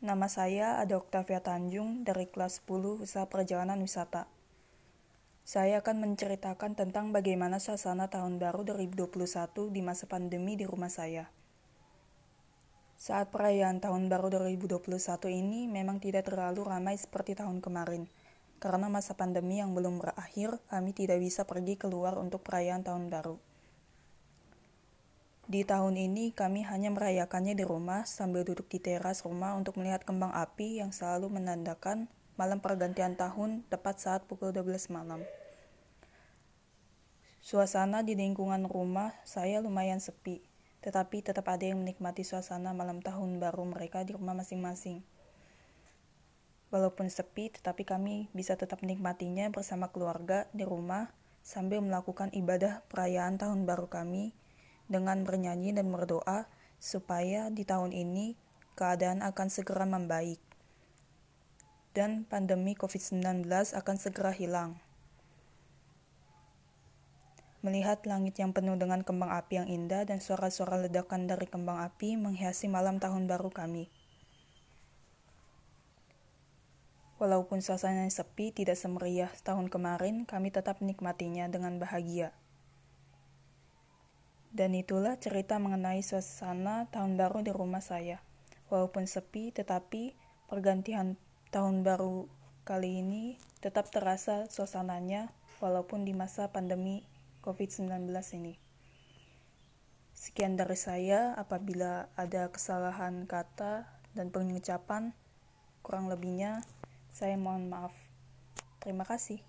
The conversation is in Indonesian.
Nama saya ada Octavia Tanjung dari kelas 10 Usaha Perjalanan Wisata. Saya akan menceritakan tentang bagaimana suasana tahun baru 2021 di masa pandemi di rumah saya. Saat perayaan tahun baru 2021 ini memang tidak terlalu ramai seperti tahun kemarin. Karena masa pandemi yang belum berakhir, kami tidak bisa pergi keluar untuk perayaan tahun baru. Di tahun ini kami hanya merayakannya di rumah sambil duduk di teras rumah untuk melihat kembang api yang selalu menandakan malam pergantian tahun tepat saat pukul 12 malam. Suasana di lingkungan rumah saya lumayan sepi, tetapi tetap ada yang menikmati suasana malam tahun baru mereka di rumah masing-masing. Walaupun sepi, tetapi kami bisa tetap menikmatinya bersama keluarga di rumah sambil melakukan ibadah perayaan tahun baru kami dengan bernyanyi dan berdoa supaya di tahun ini keadaan akan segera membaik dan pandemi COVID-19 akan segera hilang. Melihat langit yang penuh dengan kembang api yang indah dan suara-suara ledakan dari kembang api menghiasi malam tahun baru kami. Walaupun suasananya sepi, tidak semeriah tahun kemarin, kami tetap menikmatinya dengan bahagia. Dan itulah cerita mengenai suasana tahun baru di rumah saya. Walaupun sepi, tetapi pergantian tahun baru kali ini tetap terasa suasananya walaupun di masa pandemi COVID-19 ini. Sekian dari saya, apabila ada kesalahan kata dan pengucapan, kurang lebihnya saya mohon maaf. Terima kasih.